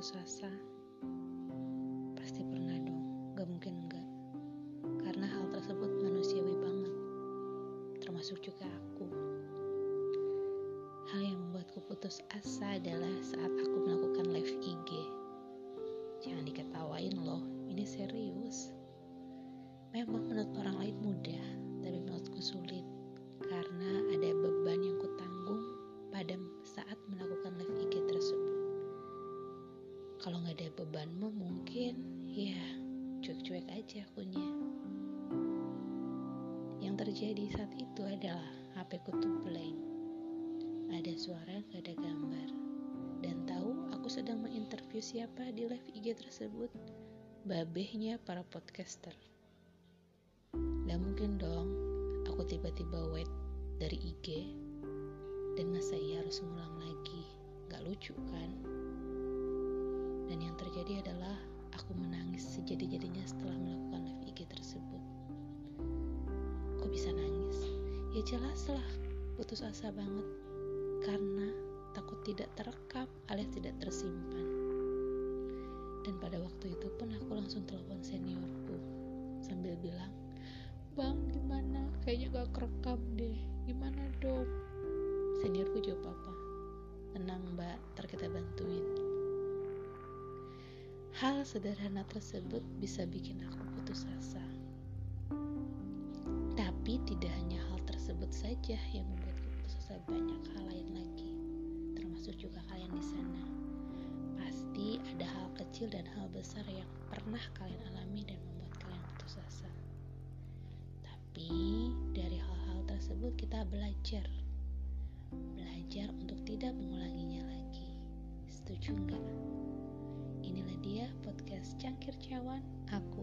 putus asa? Pasti pernah dong, gak mungkin enggak. Karena hal tersebut manusiawi banget, termasuk juga aku. Hal yang membuatku putus asa adalah saat aku melakukan live IG. Jangan diketawain loh, ini serius. Memang menurut orang lain mudah, tapi menurutku sulit. Karena ada Kalau nggak ada bebanmu mungkin ya cuek-cuek aja akunya. Yang terjadi saat itu adalah HP ku tuh blank ada suara, gak ada gambar. Dan tahu aku sedang menginterview siapa di live IG tersebut? Babehnya para podcaster. Gak mungkin dong aku tiba-tiba wait dari IG dan masa iya harus ngulang lagi. Gak lucu kan? Dan yang terjadi adalah aku menangis sejadi-jadinya setelah melakukan live IG tersebut. Kok bisa nangis? Ya jelas lah, putus asa banget karena takut tidak terekam alias tidak tersimpan. Dan pada waktu itu pun aku langsung telepon seniorku sambil bilang, Bang, gimana? Kayaknya gak kerekam deh. Gimana dong? Seniorku jawab apa? Tenang mbak, ntar kita bantuin. Hal sederhana tersebut bisa bikin aku putus asa. Tapi tidak hanya hal tersebut saja yang membuatku putus asa banyak hal lain termasuk juga kalian di sana. Pasti ada hal kecil dan hal besar yang pernah kalian alami dan membuat kalian putus asa. Tapi dari hal-hal tersebut kita belajar. Belajar untuk tidak mengulanginya lagi. Setuju nggak? podcast Cangkir Cawan, aku.